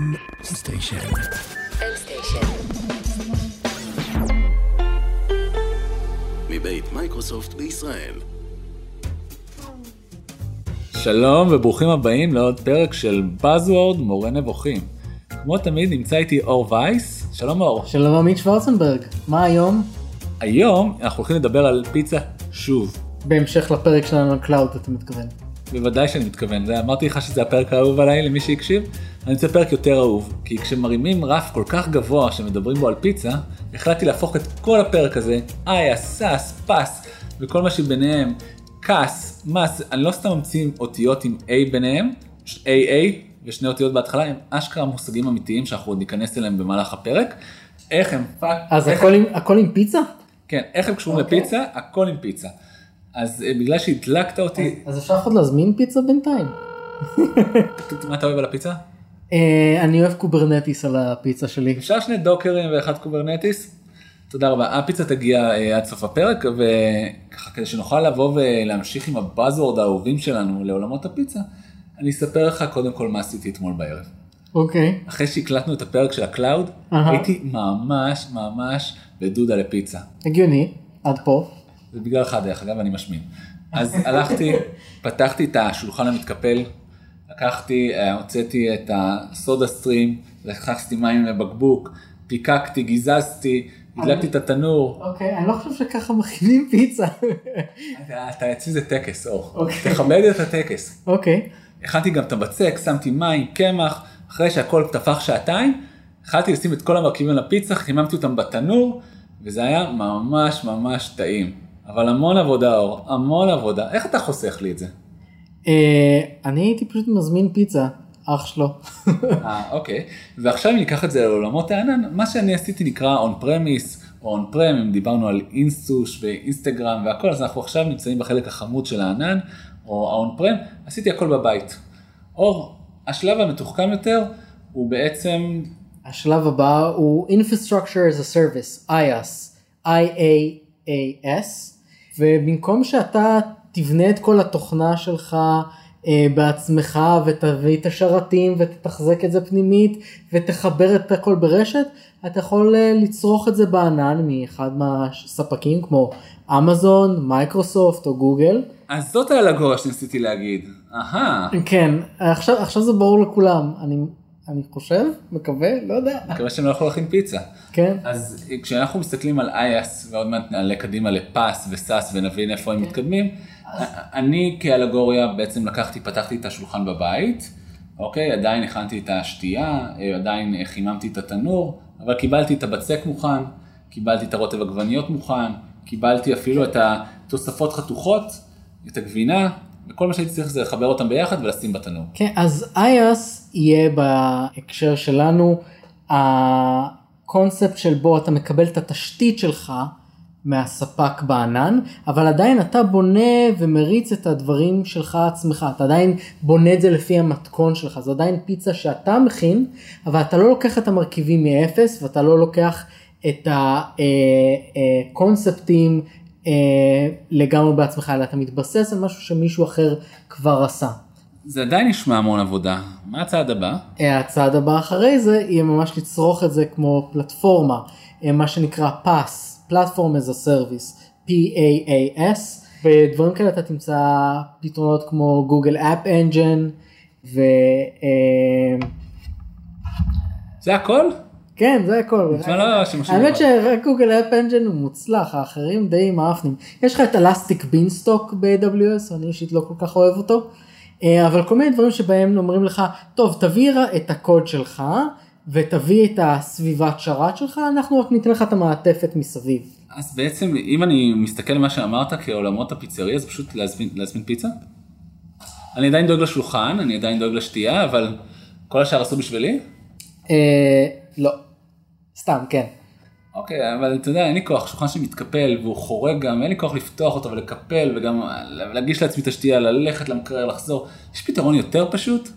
M station. מבית מייקרוסופט בישראל. שלום וברוכים הבאים לעוד פרק של Buzzword מורה נבוכים. כמו תמיד נמצא איתי אור וייס, שלום אור. שלום עמית שוורצנברג, מה היום? היום אנחנו הולכים לדבר על פיצה שוב. בהמשך לפרק שלנו על cloud אתה מתכוון. בוודאי שאני מתכוון, זה, אמרתי לך שזה הפרק האהוב עליי למי שהקשיב, אני רוצה פרק יותר אהוב, כי כשמרימים רף כל כך גבוה שמדברים בו על פיצה, החלטתי להפוך את כל הפרק הזה, IaaS, SaaS, PaaS, וכל מה שביניהם, CaaS, MaaS, אני לא סתם ממציא אותיות עם A ביניהם, AA ושני אותיות בהתחלה, הם אשכרה מושגים אמיתיים שאנחנו עוד ניכנס אליהם במהלך הפרק. איך הם fuck, אז איך- הכל עם, הכל עם פיצה? כן, איך הם קשורים אוקיי. לפיצה, הכל עם פיצה. אז אה, בגלל שהדלקת אותי, אז אפשר עוד להזמין פיצה בינתיים. מה אתה אוהב על הפיצה? אה, אני אוהב Kubernetes על הפיצה שלי. אפשר שני Docker ים ואחד Kubernetes? תודה רבה. הפיצה תגיע אה, עד סוף הפרק, וככה כדי שנוכל לבוא ולהמשיך עם ה buzzword האהובים שלנו לעולמות הפיצה, אני אספר לך קודם כל מה עשיתי אתמול בערב. אוקיי. אחרי שהקלטנו את הפרק של ה cloud, אהה. הייתי ממש ממש בדודה לפיצה. הגיוני, עד פה. זה בגללך דרך אגב, אני משמין. אז הלכתי, פתחתי את השולחן המתקפל, לקחתי, אה, הוצאתי את הסודה סטרים, לקחתי מים לבקבוק, פיקקתי, גיזזתי, הדלקתי את התנור. אוקיי, אני לא חושב שככה מכינים פיצה. אתה- אצלי זה טקס, אור. אוקיי. תכבד את הטקס. אוקיי. הכנתי גם את הבצק, שמתי מים, קמח, אחרי שהכל טפח שעתיים, התחלתי לשים את כל המרכיבים לפיצה, חיממתי אותם בתנור, וזה היה ממש ממש טעים. אבל המון עבודה אור, המון עבודה. איך אתה חוסך לי את זה? אה, אני הייתי פשוט מזמין פיצה, אח שלי. אה, אוקיי. ועכשיו ניקח את זה לעולמות הענן, מה שאני עשיתי נקרא on premise, או on prem, אם דיברנו על אינסטוש ואינסטגרם והכל, אז אנחנו עכשיו נמצאים בחלק החמוד של הענן, או ה on prem, עשיתי הכל בבית. אור, השלב המתוחכם יותר, הוא בעצם, השלב הבא הוא Infrastructure as a Service, IaaS, I-A-A-S, ובמקום שאתה תבנה את כל התוכנה שלך אה, בעצמך ותביא את השרתים ותתחזק את זה פנימית ותחבר את הכל ברשת, אתה יכול אה, לצרוך את זה בענן מאחד מהספקים כמו אמזון, מייקרוסופט או גוגל. אז זאת האלגוריה שניסיתי להגיד. אהה, כן, עכשיו, עכשיו זה ברור לכולם, אני, אני חושב, מקווה, לא יודע. מקווה שהם לא יכולים להכין פיצה. כן. אז כשאנחנו מסתכלים על אייס ועוד מעט נעלה קדימה לפס וסאס ונבין איפה הם מתקדמים, אני כאלגוריה בעצם לקחתי, פתחתי את השולחן בבית, אוקיי, עדיין הכנתי את השתייה, אה, עדיין חיממתי את התנור, אבל קיבלתי את הבצק מוכן, קיבלתי את הרוטב עגבניות מוכן, קיבלתי אפילו את התוספות חתוכות, את הגבינה, וכל מה שהייתי צריך זה לחבר אותם ביחד ולשים בתנור. כן, אז IaaS יהיה בהקשר שלנו הקונספט של בו אתה מקבל את התשתית שלך מהספק בענן, אבל עדיין אתה בונה ומריץ את הדברים שלך עצמך, אתה עדיין בונה את זה לפי המתכון שלך, זה עדיין פיצה שאתה מכין, אבל אתה לא לוקח את המרכיבים מאפס ואתה לא לוקח את הקונספטים אה, לגמרי בעצמך, אלא אתה מתבסס על משהו שמישהו אחר כבר עשה. זה עדיין נשמע המון עבודה. מה הצעד הבא? הצעד הבא אחרי זה יהיה ממש לצרוך את זה כמו פלטפורמה, אה, מה שנקרא PaaS, Platform as a Service, P-A-A-S, בדברים כאלה אתה תמצא פתרונות כמו Google App Engine, ו... אה, זה הכל? כן זה הכל. לא האמת. שרק גוגל אפ אנג'ן הוא מוצלח, האחרים די מאפנים. יש לך את אלסטיק בינסטוק ב-AWS, אני אישית לא כל כך אוהב אותו, אה, אבל כל מיני דברים שבהם אומרים לך, טוב תביא את הקוד שלך ותביא את הסביבת שרת שלך, אנחנו רק ניתן לך את המעטפת מסביב. אז בעצם אם אני מסתכל על מה שאמרת כעולמות הפיצריה זה פשוט להזמין, להזמין פיצה? אני עדיין דואג לשולחן, אני עדיין דואג לשתייה, אבל כל השאר עשו בשבילי? אה, לא, סתם כן. אוקיי, אבל אתה יודע, אין לי כוח, שולחן שמתקפל והוא חורג גם, אין לי כוח לפתוח אותו ולקפל וגם להגיש לעצמי את השתייה, ללכת למקרר, לחזור. יש פתרון יותר פשוט?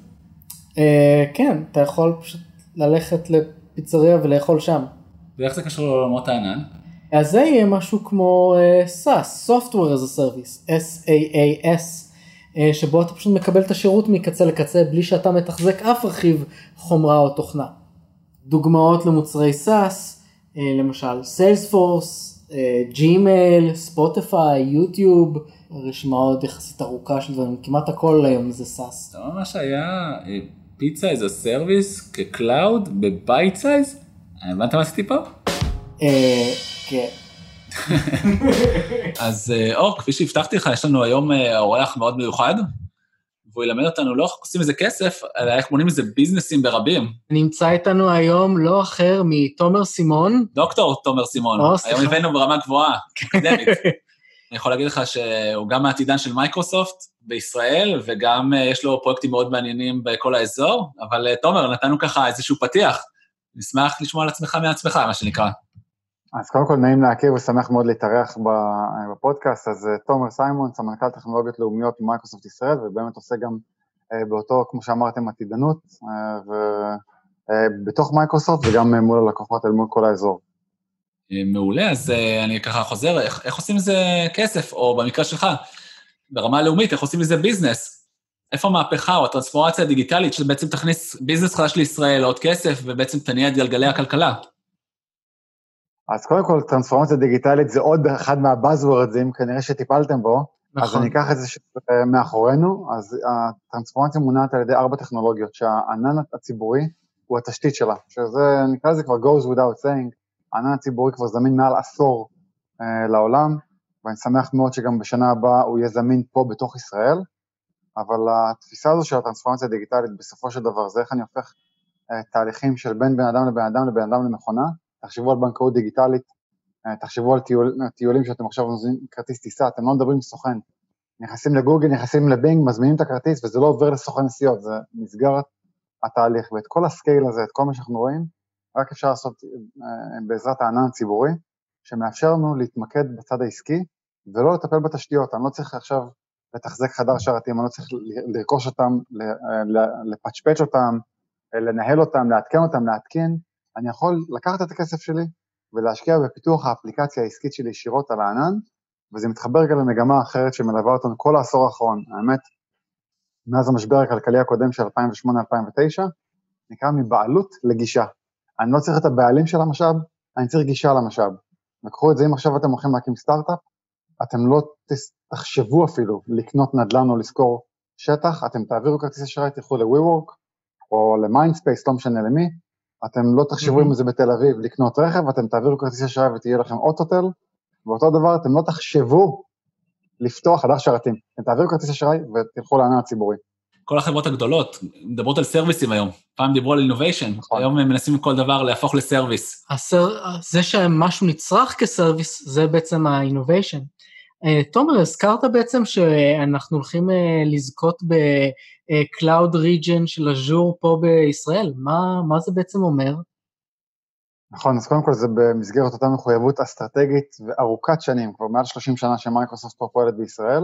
אה, כן, אתה יכול פשוט ללכת לפיצריה ולאכול שם. ואיך זה קשור לעולמות הענן? אז זה יהיה משהו כמו uh, SAS, Software as a Service, S-A-A-S, אה, שבו אתה פשוט מקבל את השירות מקצה לקצה בלי שאתה מתחזק אף רכיב חומרה או תוכנה. דוגמאות למוצרי SaaS, אה, למשל Salesforce, Gmail, Spotify, YouTube, רשימה עוד יחסית ארוכה של דברים, כמעט הכל היום זה SaaS. זה ממש היה pizza as a service כ cloud ב bite size? הבנת מה עשיתי פה? אה, כן. אז אה, אור, כפי שהבטחתי לך, יש לנו היום אה, אורח מאוד מיוחד, והוא ילמד אותנו לא איך עושים מזה כסף, אלא איך בונים מזה ביזנסים ברבים. נמצא איתנו היום לא אחר מתומר סימון. דוקטור תומר סימון, היום. הבאנו ברמה גבוהה, אקדמית. אני יכול להגיד לך שהוא גם מהעתידן של מייקרוסופט בישראל, וגם אה, יש לו פרויקטים מאוד מעניינים בכל האזור, אבל אה, תומר, נתנו ככה איזשהו פתיח. נשמח לשמוע על עצמך מעצמך, מה שנקרא. אז קודם כל נעים להכיר ושמח מאוד להתארח ב- בפודקאסט, אז אה, תומר סיימון, סמנכ"ל טכנולוגיות לאומיות במייקרוסופט ישראל, ובאמת עושה גם אה, באותו, כמו שאמרתם, עתידנות, ובתוך מייקרוסופט וגם אה, מול הלקוחות אל מול כל האזור. אה, מעולה, אז אה, אני ככה חוזר, איך, איך עושים מזה כסף, או במקרה שלך, ברמה הלאומית, איך עושים מזה ביזנס? איפה המהפכה או הטרנספורמציה הדיגיטלית שבעצם תכניס ביזנס חדש לישראל, עוד כסף, ובעצם תניע את גלגלי הכלכלה? אז קודם כל, טרנספורמציה דיגיטלית זה עוד אחד מהבאזוורדים, כנראה שטיפלתם בו, אז נכון. אני אקח את זה ש- אה, מאחורינו, אז הטרנספורמציה מונעת על ידי ארבע טכנולוגיות, שהענן הציבורי הוא התשתית שלה, שזה, נקרא לזה כבר goes without saying, הענן הציבורי כבר זמין מעל עשור אה, לעולם, ואני שמח מאוד שגם בשנה הבאה הוא יהיה זמין פה בתוך ישראל, אבל התפיסה הזו של הטרנספורמציה הדיגיטלית בסופו של דבר זה איך אני הופך אה, תהליכים של בין בן אדם לבן אדם לבן אדם למכונה, תחשבו על בנקאות דיגיטלית, אה, תחשבו על טיול, טיולים שאתם עכשיו מזמינים כרטיס טיסה, אתם לא מדברים עם סוכן. נכנסים לגוגל, נכנסים לבינג, מזמינים את הכרטיס וזה לא עובר לסוכן נסיעות, זה נסגר התהליך. ואת כל ה scale הזה, את כל מה שאנחנו רואים, רק אפשר לעשות אה, בעזרת הענן הציבורי, שמאפשר לנו להתמקד בצד העסקי ולא לטפל בתשתיות. אני לא צריך עכשיו לתחזק חדר שרתים, אני לא צריך לרכוש אותם, אה, לפצ'פץ' אותם, אה, לנהל אותם, לעדכן אותם, להתקין. אני יכול לקחת את הכסף שלי ולהשקיע בפיתוח האפליקציה העסקית שלי ישירות על הענן, וזה מתחבר גם למגמה אחרת שמלווה אותנו כל העשור האחרון. האמת, מאז המשבר הכלכלי הקודם של 2008-2009, נקרא מבעלות לגישה. אני לא צריך את הבעלים של המשאב, אני צריך גישה למשאב. וקחו את זה, אם עכשיו אתם הולכים להקים סטארט-אפ, אתם לא תחשבו אפילו לקנות נדל"ן או לשכור שטח, אתם תעבירו כרטיס אשראי, תלכו ל-WeWork או ל-Mindspace, לא משנה למי, אתם לא תחשבו מהמם. אם זה בתל אביב לקנות רכב, אתם תעבירו כרטיס אשראי ותהיה לכם אוטוטל, ואותו דבר, אתם לא תחשבו לפתוח חדר שרתים. אתם תעבירו כרטיס אשראי ותלכו לענן הציבורי. כל החברות הגדולות מדברות על סרוויסים היום. פעם דיברו על אינוביישן, נכון. היום הם מנסים כל דבר להפוך לסרוויס. הסר... זה שמשהו נצרך כסרוויס, זה בעצם ה-innovation. Uh, תומר, הזכרת בעצם שאנחנו הולכים uh, לזכות ב-Cloud Region של אג'ור פה בישראל. מה, מה זה בעצם אומר? נכון, אז קודם כל זה במסגרת אותה מחויבות אסטרטגית וארוכת שנים, כבר מעל 30 שנה שמייקרוסופט פה פועלת בישראל.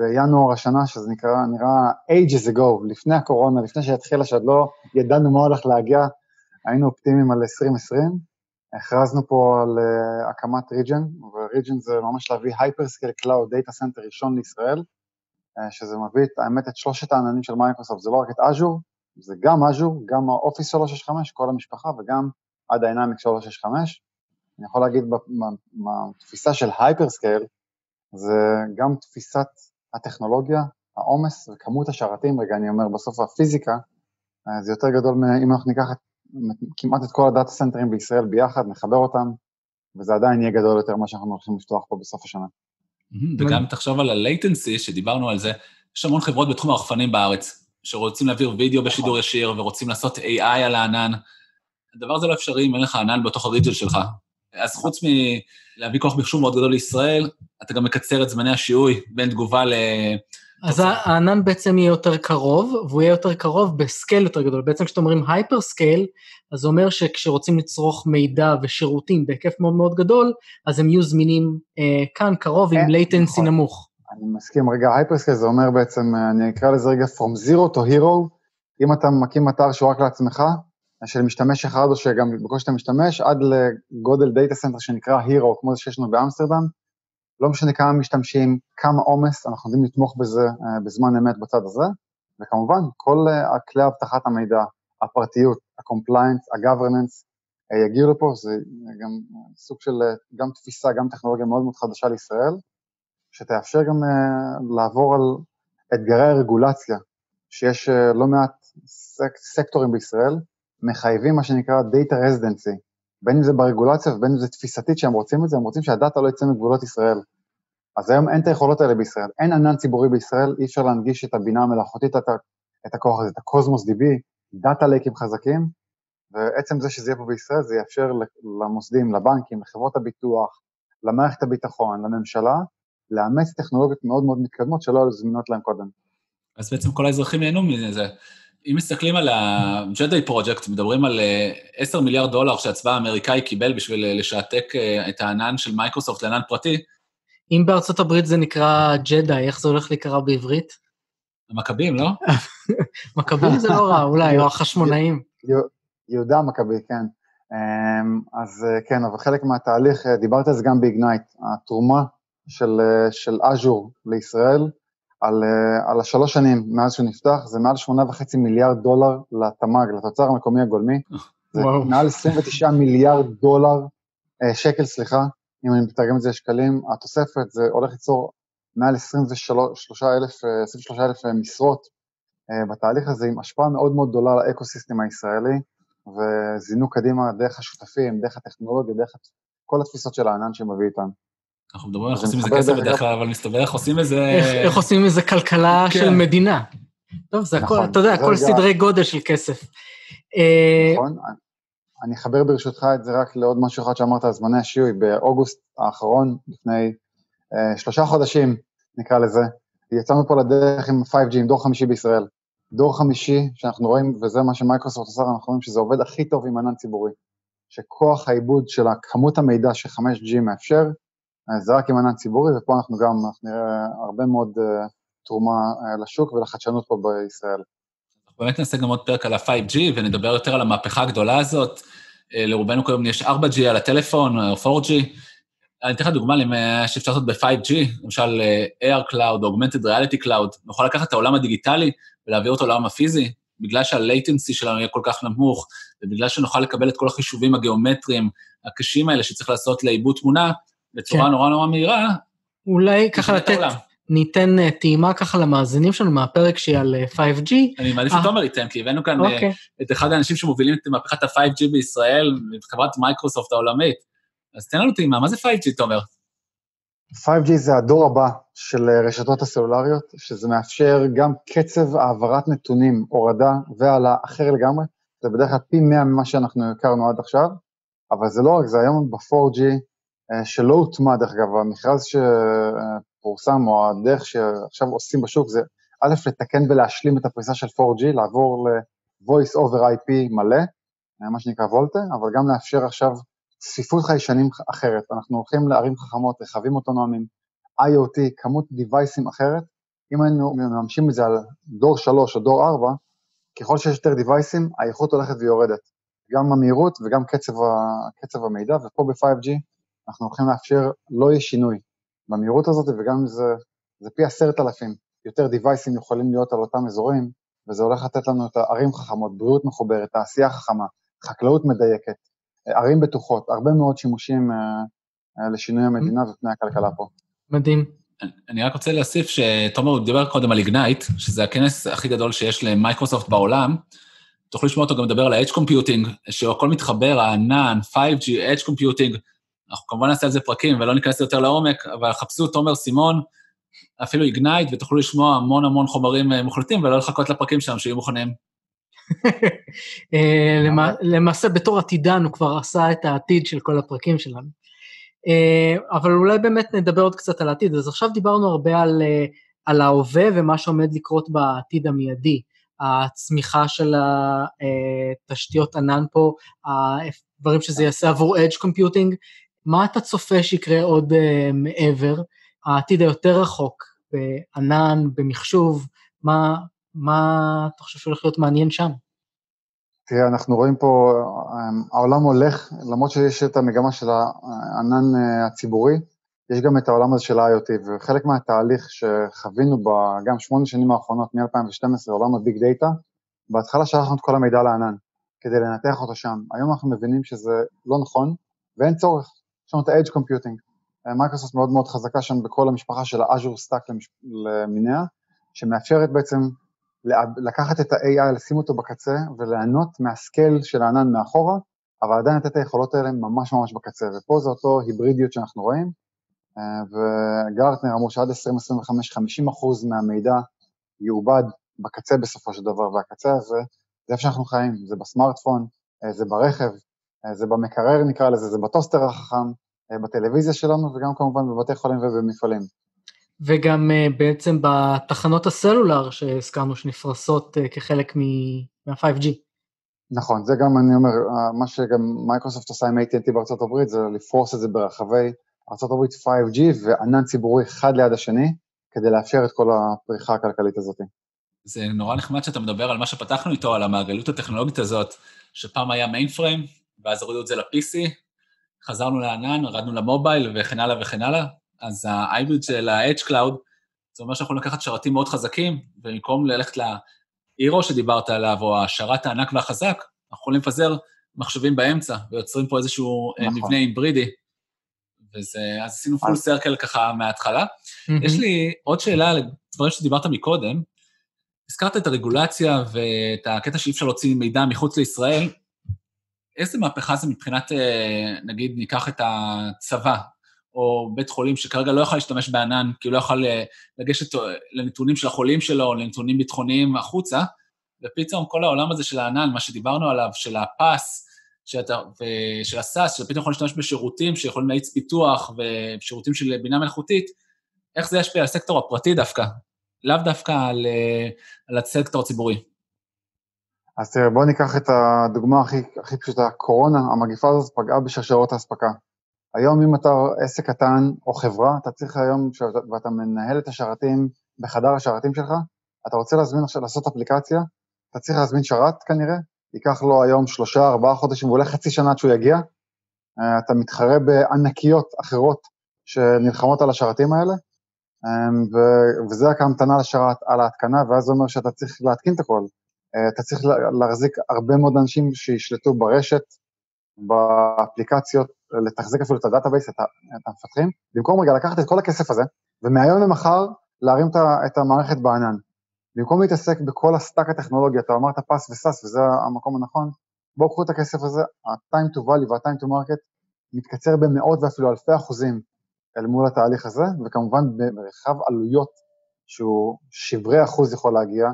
בינואר השנה, שזה נקרא, נראה ages ago, לפני הקורונה, לפני שהתחילה, שעוד לא ידענו מה הולך להגיע, היינו אופטימיים על 2020. הכרזנו פה על אה, הקמת region, ו region זה ממש להביא hyperscale cloud data center ראשון לישראל, אה, שזה מביא את, האמת את שלושת העננים של מייקרוסופט, זה לא רק את Azure, זה גם Azure, גם ה Office 365, כל המשפחה, וגם ה Dynamics 365. אני יכול להגיד בתפיסה של hyperscale, זה גם תפיסת הטכנולוגיה, העומס וכמות השרתים, רגע אני אומר בסוף הפיזיקה, אה, זה יותר גדול אם אנחנו ניקח כמעט את כל הדאטה סנטרים בישראל ביחד, נחבר אותם, וזה עדיין יהיה גדול יותר ממה שאנחנו הולכים לפתוח פה בסוף השנה. וגם תחשוב על ה-latency, שדיברנו על זה, יש המון חברות בתחום הרחפנים בארץ, שרוצים להעביר וידאו בשידור ישיר ורוצים לעשות AI על הענן. הדבר הזה לא אפשרי אם אין לך ענן בתוך הריג'ל שלך. אז חוץ מלהביא כוח מחשוב מאוד גדול לישראל, אתה גם מקצר את זמני השיהוי בין תגובה ל... אז. הענן בעצם יהיה יותר קרוב, והוא יהיה יותר קרוב ב scale יותר גדול. בעצם כשאתם אומרים hyper scale, אז זה אומר שכשרוצים לצרוך מידע ושירותים בהיקף מאוד מאוד גדול, אז הם יהיו זמינים אה, כאן קרוב עם כן, latency נכון. נמוך. אני מסכים, רגע, hyperscale זה אומר בעצם, אה, אני אקרא לזה רגע From Zero to Hero, אם אתה מקים אתר שהוא רק לעצמך, של משתמש אחד או שגם בקושי אתה משתמש, עד לגודל data center שנקרא Hero, כמו זה שיש לנו באמסטרדם, לא משנה כמה משתמשים, כמה עומס, אנחנו יודעים לתמוך בזה אה, בזמן אמת בצד הזה, וכמובן, כל אה, כלי אבטחת המידע, הפרטיות, ה-compliance, ה-governance, אה, יגיעו לפה, זה גם סוג של, גם תפיסה, גם טכנולוגיה מאוד מאוד חדשה לישראל, שתאפשר גם לעבור על אתגרי הרגולציה, שיש לא מעט סק, סקטורים בישראל, מחייבים מה שנקרא Data Residency, בין אם זה ברגולציה ובין אם זה תפיסתית שהם רוצים את זה, הם רוצים שהדאטה לא יצא מגבולות ישראל. אז היום אין את היכולות האלה בישראל, אין ענן ציבורי בישראל, אי אפשר להנגיש את הבינה המלאכותית, את, את הכוח הזה, את הקוסמוס DB, דאטה לייקים חזקים, ועצם זה שזה יהיה פה בישראל, זה יאפשר למוסדים, לבנקים, לחברות הביטוח, למערכת הביטחון, לממשלה, לאמץ טכנולוגיות מאוד מאוד מתקדמות שלא היו זמינות להם קודם. אז בעצם כל האזרחים ייהנו מזה. אם מסתכלים על ה-JEDI Project, מדברים על 10 אה, מיליארד דולר שהצבא האמריקאי קיבל בשביל אה, לשעתק אה, את הענן של מיקרוסופט לענן פרטי. אם בארצות הברית זה נקרא ג'די, איך זה הולך להיקרא בעברית? המכבים, לא? מכבים זה לא רע, אולי, או החשמונאים. יהודה המכבי, כן. אמ, אז כן, אבל חלק מהתהליך, דיברת על זה גם ב Ignite, התרומה של אג'ור לישראל, על, אה, על השלוש שנים מאז שהוא נפתח, זה מעל שמונה וחצי מיליארד דולר לתמ"ג, לתוצר המקומי הגולמי. זה וואו. מעל 29 מיליארד דולר, אה, שקל, סליחה, אם אני מתרגם את זה לשקלים, התוספת, זה הולך ליצור מעל 23 אלף, 23 אה, אלף משרות בתהליך הזה, עם השפעה מאוד מאוד גדולה על ה ecosystem הישראלי, וזינוק קדימה דרך השותפים, דרך הטכנולוגיה, דרך כל התפיסות של הענן שמביא איתו. אנחנו מדברים איך עושים מזה כסף בדרך כלל, אבל מסתבר איך עושים איזה... איך עושים איזה כלכלה כן. של מדינה. טוב, זה הכל, נכון, אתה יודע, הכל סדרי גודל של כסף. אה, נכון, אני אחבר ברשותך את זה רק לעוד משהו אחד שאמרת על זמני השיעוי. באוגוסט האחרון, לפני אה, שלושה חודשים, נקרא לזה, יצאנו פה לדרך עם 5G, עם דור חמישי בישראל. דור חמישי, שאנחנו רואים, וזה מה שמייקרוסופט עושה, אנחנו רואים שזה עובד הכי טוב עם ענן ציבורי. שכוח העיבוד של כמות המידע ש-5G מאפשר, זה רק עם ענן ציבורי, ופה אנחנו גם אנחנו נראה הרבה מאוד uh, תרומה uh, לשוק ולחדשנות פה בישראל. באמת נעשה גם עוד פרק על ה-5G, ונדבר יותר על המהפכה הגדולה הזאת. Uh, לרובנו כיום יש 4G על הטלפון, או 4G. אני אתן לך דוגמה למה שאפשר לעשות ב-5G, למשל AR Cloud, Augmented Reality Cloud, נוכל לקחת את העולם הדיגיטלי ולהעביר אותו לעולם הפיזי, בגלל שה-latency שלנו יהיה כל כך נמוך, ובגלל שנוכל לקבל את כל החישובים הגיאומטריים הקשים האלה שצריך לעשות לעיבוד תמונה, בצורה כן. נורא נורא מהירה. אולי ככה לתת, ניתן uh, טעימה ככה למאזינים שלנו מהפרק שהיא על uh, 5G. אני מעדיף שתומר ייתן, כי הבאנו כאן אוקיי. את אחד האנשים שמובילים את מהפכת ה-5G בישראל, את חברת מייקרוסופט העולמית. אז תן לנו טעימה, מה זה 5G, תומר? 5G זה הדור הבא של רשתות הסלולריות, שזה מאפשר גם קצב העברת נתונים, הורדה והעלה אחר לגמרי, זה בדרך כלל פי 100 ממה שאנחנו הכרנו עד עכשיו, אבל זה לא רק זה, היום ב-4G אה, שלא הוטמע, דרך אגב, המכרז שפורסם, או הדרך שעכשיו עושים בשוק, זה א', לתקן ולהשלים את הפריסה של 4G, לעבור ל-voice over IP מלא, אה, מה שנקרא וולטה, אבל גם לאפשר עכשיו צפיפות חיישנים אחרת. אנחנו הולכים לערים חכמות, רכבים אוטונומיים, IoT, כמות דיווייסים אחרת. אם היינו מממשים את זה על דור 3 או דור 4, ככל שיש יותר דיווייסים, האיכות הולכת ויורדת. גם המהירות וגם קצב, קצב המידע, ופה ב-5G אנחנו הולכים לאפשר, לא יהיה שינוי במהירות הזאת, וגם אם זה, זה פי עשרת אלפים, יותר דיווייסים יכולים להיות על אותם אזורים, וזה הולך לתת לנו את הערים חכמות, בריאות מחוברת, תעשייה חכמה, חקלאות מדייקת, ערים בטוחות, הרבה מאוד שימושים uh, uh, לשינוי המדינה ופני הכלכלה פה. מדהים. אני רק רוצה להוסיף שתומר דיבר קודם על איגנייט, שזה הכנס הכי גדול שיש למייקרוסופט בעולם. תוכלו לשמוע אותו גם לדבר על ה-Edge Computing, שהכל מתחבר, הענן, 5G, Edge Computing, אנחנו כמובן נעשה על זה פרקים ולא ניכנס יותר לעומק, אבל חפשו תומר סימון, אפילו איגנייט, ותוכלו לשמוע המון המון חומרים אה, מוחלטים ולא לחכות לפרקים שלנו שיהיו מוכנים. אה, למעשה בתור עתידן הוא כבר עשה את העתיד של כל הפרקים שלנו. אה, אבל אולי באמת נדבר עוד קצת על העתיד. אז עכשיו דיברנו הרבה על, על ההווה ומה שעומד לקרות בעתיד המיידי. הצמיחה של התשתיות ענן פה, הדברים שזה יעשה עבור Edge Computing, מה אתה צופה שיקרה עוד uh, מעבר, העתיד היותר רחוק, בענן, במחשוב, מה, מה אתה חושב שהולך להיות מעניין שם? תראה, אנחנו רואים פה, אה, העולם הולך, למרות שיש את המגמה של הענן אה, הציבורי, יש גם את העולם הזה של ה-IoT, וחלק מהתהליך שחווינו גם שמונה שנים האחרונות, מ-2012, עולם ה big data, בהתחלה שלחנו את כל המידע לענן, כדי לנתח אותו שם. היום אנחנו מבינים שזה לא נכון, ואין צורך. יש לנו את ה-Edge Computing. מיקרוסופט מאוד מאוד חזקה שם בכל המשפחה של ה-Azure Stack למיניה, שמאפשרת בעצם לקחת את ה-AI, לשים אותו בקצה וליהנות מהסקייל של הענן מאחורה, אבל עדיין לתת את היכולות האלה ממש ממש בקצה, ופה זה אותו היברידיות שאנחנו רואים, אה, וגרטנר אמרו שעד 2025 50% מהמידע יעובד בקצה בסופו של דבר, והקצה הזה זה איפה שאנחנו חיים, זה בסמארטפון, אה, זה ברכב, אה, זה במקרר נקרא לזה, זה בטוסטר החכם, בטלוויזיה שלנו וגם כמובן בבתי חולים ובמפעלים. וגם בעצם בתחנות הסלולר שהזכרנו שנפרסות כחלק מה-5G. נכון, זה גם, אני אומר, מה שגם מייקרוסופט עושה עם AT&T בארצות הברית, זה לפרוס את זה ברחבי ארה"ב 5G וענן ציבורי אחד ליד השני, כדי לאפשר את כל הפריחה הכלכלית הזאת. זה נורא נחמד שאתה מדבר על מה שפתחנו איתו, על המעגלות הטכנולוגית הזאת, שפעם היה מיין פריים, ואז הורידו את זה ל-PC, חזרנו לענן, ירדנו למובייל וכן הלאה וכן הלאה, אז ההייבריד של ה-Edge Cloud, זה אומר שאנחנו לקחת שרתים מאוד חזקים, ובמקום ללכת ל-Eero שדיברת עליו, או השרת הענק והחזק, אנחנו יכולים לפזר מחשבים באמצע, ויוצרים פה איזשהו אה, נכון. מבנה היברידי. וזה, אז עשינו פול סרקל ככה מההתחלה. יש לי עוד שאלה לדברים שדיברת מקודם. הזכרת את הרגולציה ואת הקטע שאי אפשר להוציא מידע מחוץ לישראל. איזה מהפכה זה מבחינת, אה, נגיד, ניקח את הצבא, או בית חולים שכרגע לא יכול להשתמש בענן, כי הוא לא יכול אה, לגשת אה, לנתונים של החולים שלו, לנתונים ביטחוניים החוצה, ופתאום כל העולם הזה של הענן, מה שדיברנו עליו, של הפס, שאתה, ושל הסאס, שאתה פתאום יכול להשתמש בשירותים שיכולים להאיץ פיתוח ושירותים של בינה מלאכותית, איך זה ישפיע על הסקטור הפרטי דווקא, לאו דווקא על, על הסקטור הציבורי. אז תראה, בוא ניקח את הדוגמה הכי, הכי פשוטה, קורונה, המגיפה הזאת פגעה בשרשרות האספקה. היום אם אתה עסק קטן או חברה, אתה צריך היום, ואתה מנהל את השרתים בחדר השרתים שלך, אתה רוצה להזמין עכשיו, לעשות אפליקציה, אתה צריך להזמין שרת כנראה, ייקח לו היום שלושה, ארבעה חודשים, ואולי חצי שנה עד שהוא יגיע. אה, אתה מתחרה בענקיות אחרות שנלחמות על השרתים האלה, אמ, וזה רק ההמתנה לשרת על ההתקנה, ואז זה אומר שאתה צריך להתקין את הכל. אה, אתה צריך להחזיק הרבה מאוד אנשים שישלטו ברשת, באפליקציות, לתחזק אפילו את ה database, את, המפתחים, במקום רגע לקחת את כל הכסף הזה, ומהיום למחר להרים את המערכת בענן. במקום להתעסק בכל ה stack הטכנולוגי, אתה אמרת PaaS ו SaaS וזה המקום הנכון, בואו קחו את הכסף הזה, ה-time to value וה-time to market מתקצר במאות ואפילו אלפי אחוזים אל מול התהליך הזה, וכמובן במרחב עלויות שהוא שברי אחוז יכול להגיע,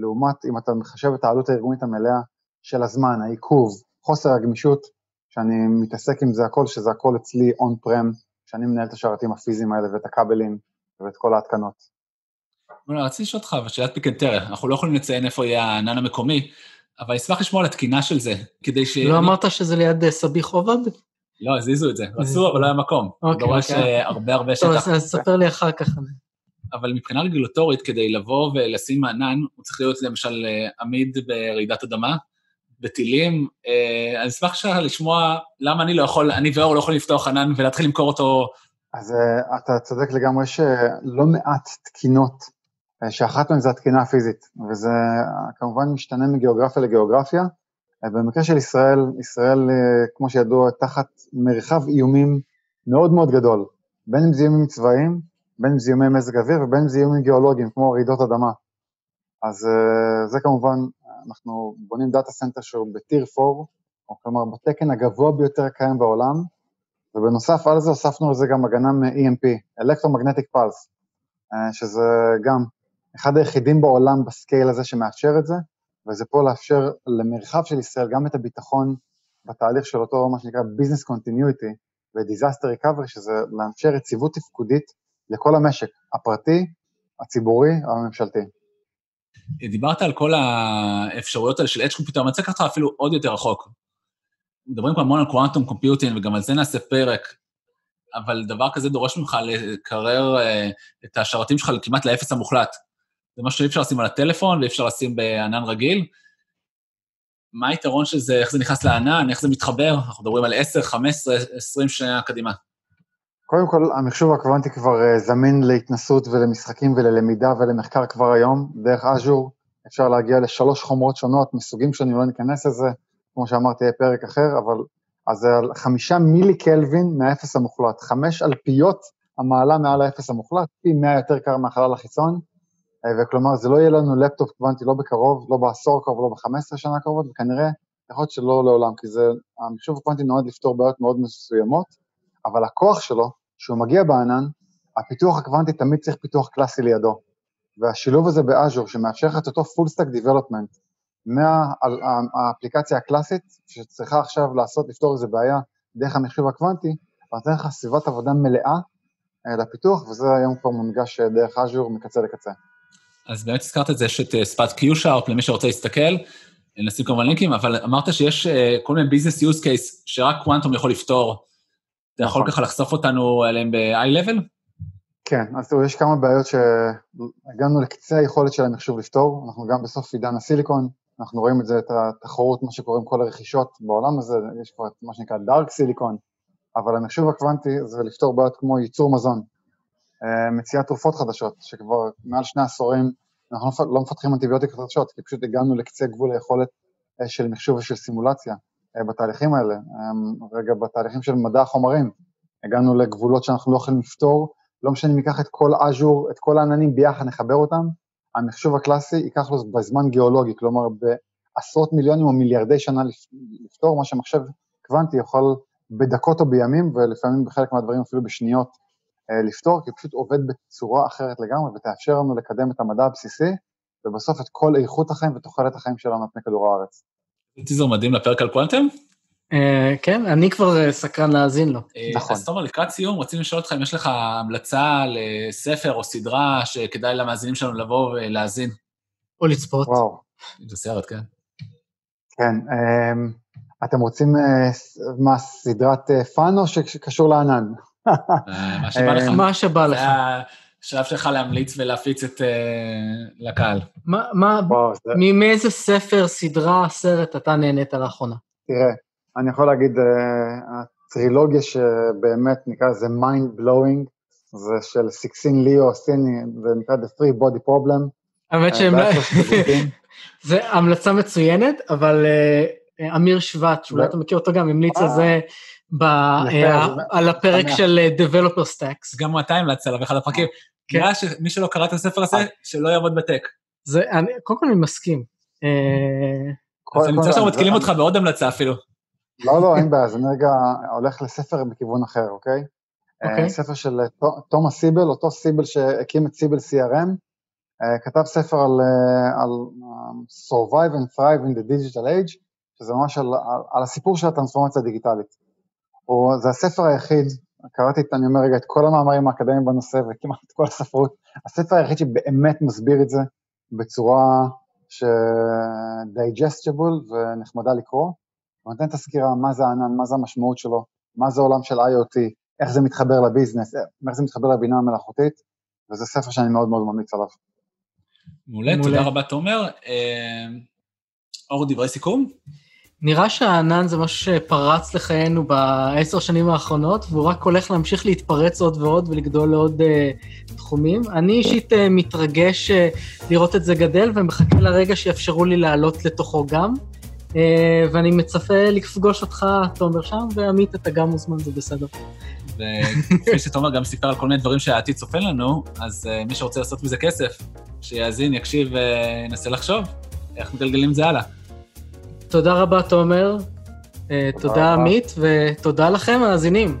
לעומת אם אתה מחשב את העלות הארגונית המלאה של הזמן, העיכוב, חוסר הגמישות, שאני מתעסק עם זה הכל, שזה הכל אצלי on-prem, שאני מנהל את השרתים הפיזיים האלה ואת הכבלים ואת כל ההתקנות. רציתי לשאול אותך, שאלת פיקנטריה, אנחנו לא יכולים לציין איפה יהיה הענן המקומי, אבל אשמח לשמוע על התקינה של זה, כדי ש... לא אמרת שזה ליד אה, סביח עובד? לא, הזיזו את זה, רצו, אבל לא היה מקום. אוקיי. דורש אוקיי. אה, הרבה הרבה שטח. טוב, אז ספר לי אחר כך. אבל מבחינה רגולטורית, כדי לבוא ולשים ענן, הוא צריך להיות למשל אה, עמיד ברעידת אדמה, בטילים. אני אשמח לשמוע למה אני לא יכול, אני ואור לא יכולים לפתוח ענן ולהתחיל למכור אותו. אז אתה צודק לגמרי, יש לא מעט תקינות שאחת מהן זה התקינה הפיזית, וזה כמובן משתנה מגיאוגרפיה לגיאוגרפיה. במקרה של ישראל, ישראל, כמו שידוע, תחת מרחב איומים מאוד מאוד גדול, בין אם זה איומים צבאיים, בין איומי מזג אוויר ובין איומים גיאולוגיים, כמו רעידות אדמה. אז זה כמובן, אנחנו בונים data center שהוא ב Tier 4, או כלומר בתקן הגבוה ביותר הקיים בעולם, ובנוסף על זה הוספנו לזה גם הגנה מ-EMP, Electromagnetic Pulse, שזה גם אחד היחידים בעולם ב scale הזה שמאפשר את זה, וזה פה לאפשר למרחב של ישראל גם את הביטחון בתהליך של אותו מה שנקרא Business Continuity ו-Disaster Recovery, שזה לאפשר יציבות תפקודית לכל המשק, הפרטי, הציבורי, הממשלתי. דיברת על כל האפשרויות האלה של edge computer, אני רוצה לקחת אותך אפילו עוד יותר רחוק. מדברים פה המון על quantum computing, וגם על זה נעשה פרק, אבל דבר כזה דורש ממך לקרר אה, את השרתים שלך כמעט לאפס המוחלט. זה משהו שאי אפשר לשים על הטלפון ואי אפשר לשים בענן רגיל. מה היתרון של זה, איך זה נכנס לענן, איך זה מתחבר? אנחנו מדברים על 10, 15, 20 שנה קדימה. קודם כל, המחשוב הקוונטי כבר אה, זמין להתנסות ולמשחקים וללמידה ולמחקר כבר היום, דרך אג'ור. אפשר להגיע לשלוש חומרות שונות, מסוגים שונים, לא ניכנס לזה, כמו שאמרתי, יהיה פרק אחר, אבל אז זה על חמישה מילי קלווין מהאפס המוחלט, חמש אלפיות המעלה מעל האפס המוחלט, פי מאה יותר קר מהחלל החיצון, אה, וכלומר זה לא יהיה לנו לפטופ קוונטי לא בקרוב, לא בעשור הקרוב ולא ב-15 שנה הקרובות, וכנראה יכול להיות שלא לעולם, כי זה, המחשוב הקוונטי נועד לפתור בעיות מאוד מסוימות, אבל הכוח שלו, שהוא מגיע בענן, הפיתוח הקוונטי תמיד צריך פיתוח קלאסי לידו. והשילוב הזה ב Azure, שמאפשר לך את אותו full stack development, מהאפליקציה הקלאסית, שצריכה עכשיו לעשות, לפתור איזה בעיה דרך המחשוב הקוונטי, נותן לך סביבת עבודה מלאה אה, לפיתוח, וזה היום כבר מונגש אה, דרך אז'ור מקצה לקצה. אז באמת הזכרת את זה, יש את אה, ספאט קיו-שארפ, למי שרוצה להסתכל, נשים כמובן לינקים, אבל אמרת שיש כל מיני ביזנס יוז קייס שרק קוונטום יכול לפתור. אתה יכול נכון. ככה לחשוף אותנו עליהם ב-i-level? כן, אז תראו, יש כמה בעיות שהגענו לקצה היכולת של המחשוב לפתור, אנחנו גם בסוף עידן הסיליקון, אנחנו רואים את זה, את התחרות, מה שקורה עם כל הרכישות בעולם הזה, יש כבר את מה שנקרא דארק סיליקון, אבל המחשוב הקוונטי זה לפתור בעיות כמו ייצור מזון, אה, מציאת תרופות חדשות, שכבר מעל שני עשורים אנחנו לא, לא מפתחים אנטיביוטיקות חדשות, כי פשוט הגענו לקצה גבול היכולת אה, של מחשוב ושל סימולציה בתהליכים האלה. רגע, בתהליכים של מדע החומרים, הגענו לגבולות שאנחנו לא יכולים לפתור, לא משנה אם ניקח את כל אג'ור, את כל העננים ביחד, נחבר אותם, המחשוב הקלאסי ייקח לו בזמן גיאולוגי, כלומר בעשרות מיליונים או מיליארדי שנה לפתור, מה שמחשב קוונטי יכול בדקות או בימים, ולפעמים בחלק מהדברים אפילו בשניות אה, לפתור, כי הוא פשוט עובד בצורה אחרת לגמרי, ותאפשר לנו לקדם את המדע הבסיסי, ובסוף את כל איכות החיים ותוחלת החיים שלנו על פני כדור הארץ. טיזר מדהים לפרק על קוונטם? אה, כן, אני כבר אה, סקרן להאזין לו. נכון. אז תומר, לקראת סיום, רוצים לשאול אותך אם יש לך המלצה לספר או סדרה שכדאי למאזינים שלנו לבוא ולהאזין. או לצפות. וואו. זה סרט, כן. כן, אתם רוצים מה, סדרת fun או שקשור לענן? מה שבא לך. מה שבא לך. זה השלב שלך להמליץ ולהפיץ את... לקהל. מה, מאיזה ספר, סדרה, סרט אתה נהנית לאחרונה? תראה, אני יכול להגיד, הטרילוגיה שבאמת נקרא לזה mind blowing, זה של סיקסין ליאו סיני, זה נקרא The Free Body Problem. האמת שהם... לא- זה המלצה מצוינת, אבל אמיר שבט, שאולי אתה מכיר אותו גם, המליץ על זה אה, על הפרק של אה, Developer Stacks. גם אתה המלצת עליו באחד הפרקים. כן. נראה שמי שלא קרא את הספר הזה, שלא יעבוד בטק. זה, אני, קודם כל אני מסכים. אז אני נמצא שמתקילים אותך בעוד המלצה אפילו. לא, לא, אין בעיה, אז אני רגע הולך לספר בכיוון אחר, אוקיי? אוקיי. ספר של תומאס סיבל, אותו סיבל שהקים את סיבל CRM, כתב ספר על, על Survive and Thrive in the Digital Age, שזה ממש על, על, על הסיפור של הטרנספורמציה הדיגיטלית. או, זה הספר היחיד, קראתי, אני אומר רגע, את כל המאמרים האקדמיים בנושא וכמעט את כל הספרות, הספר היחיד שבאמת מסביר את זה בצורה ש-digestible ונחמדה לקרוא, הוא נותן את הסקירה מה זה הענן, מה זה המשמעות שלו, מה זה עולם של IoT, איך זה מתחבר לביזנס, איך זה מתחבר לבינה המלאכותית, וזה ספר שאני מאוד מאוד ממליץ עליו. מעולה, תודה רבה תומר. אה, אור, דברי סיכום? נראה שהענן זה משהו שפרץ לחיינו בעשר שנים האחרונות, והוא רק הולך להמשיך להתפרץ עוד ועוד ולגדול לעוד uh, תחומים. אני אישית uh, מתרגש uh, לראות את זה גדל, ומחכה לרגע שיאפשרו לי לעלות לתוכו גם. Uh, ואני מצפה לפגוש אותך, תומר, שם, ועמית, אתה גם מוזמן, זה בסדר. וכפי שתומר גם סיפר על כל מיני דברים שהעתיד צופן לנו, אז uh, מי שרוצה לעשות מזה כסף, שיאזין, יקשיב וינסה לחשוב איך מגלגלים את זה הלאה. תודה רבה, תומר. אה, תודה, עמית, ותודה לכם, מאזינים.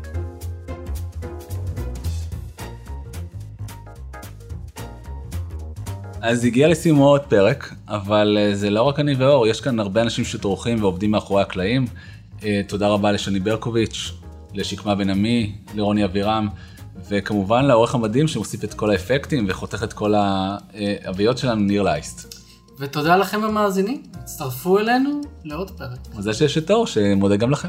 אז הגיע לסיומו עוד פרק, אבל אה, זה לא רק אני ואור, יש כאן הרבה אנשים שטורחים ועובדים מאחורי הקלעים. אה, תודה רבה לשני ברקוביץ', לשקמה בן עמי, לרוני אבירם, וכמובן לעורך המדהים שמוסיף את כל האפקטים וחותך את כל האביות שלנו, ניר לייסט. ותודה לכם המאזינים, הצטרפו אלינו לעוד פרק. מזל שיש את אור שמודה גם לכם.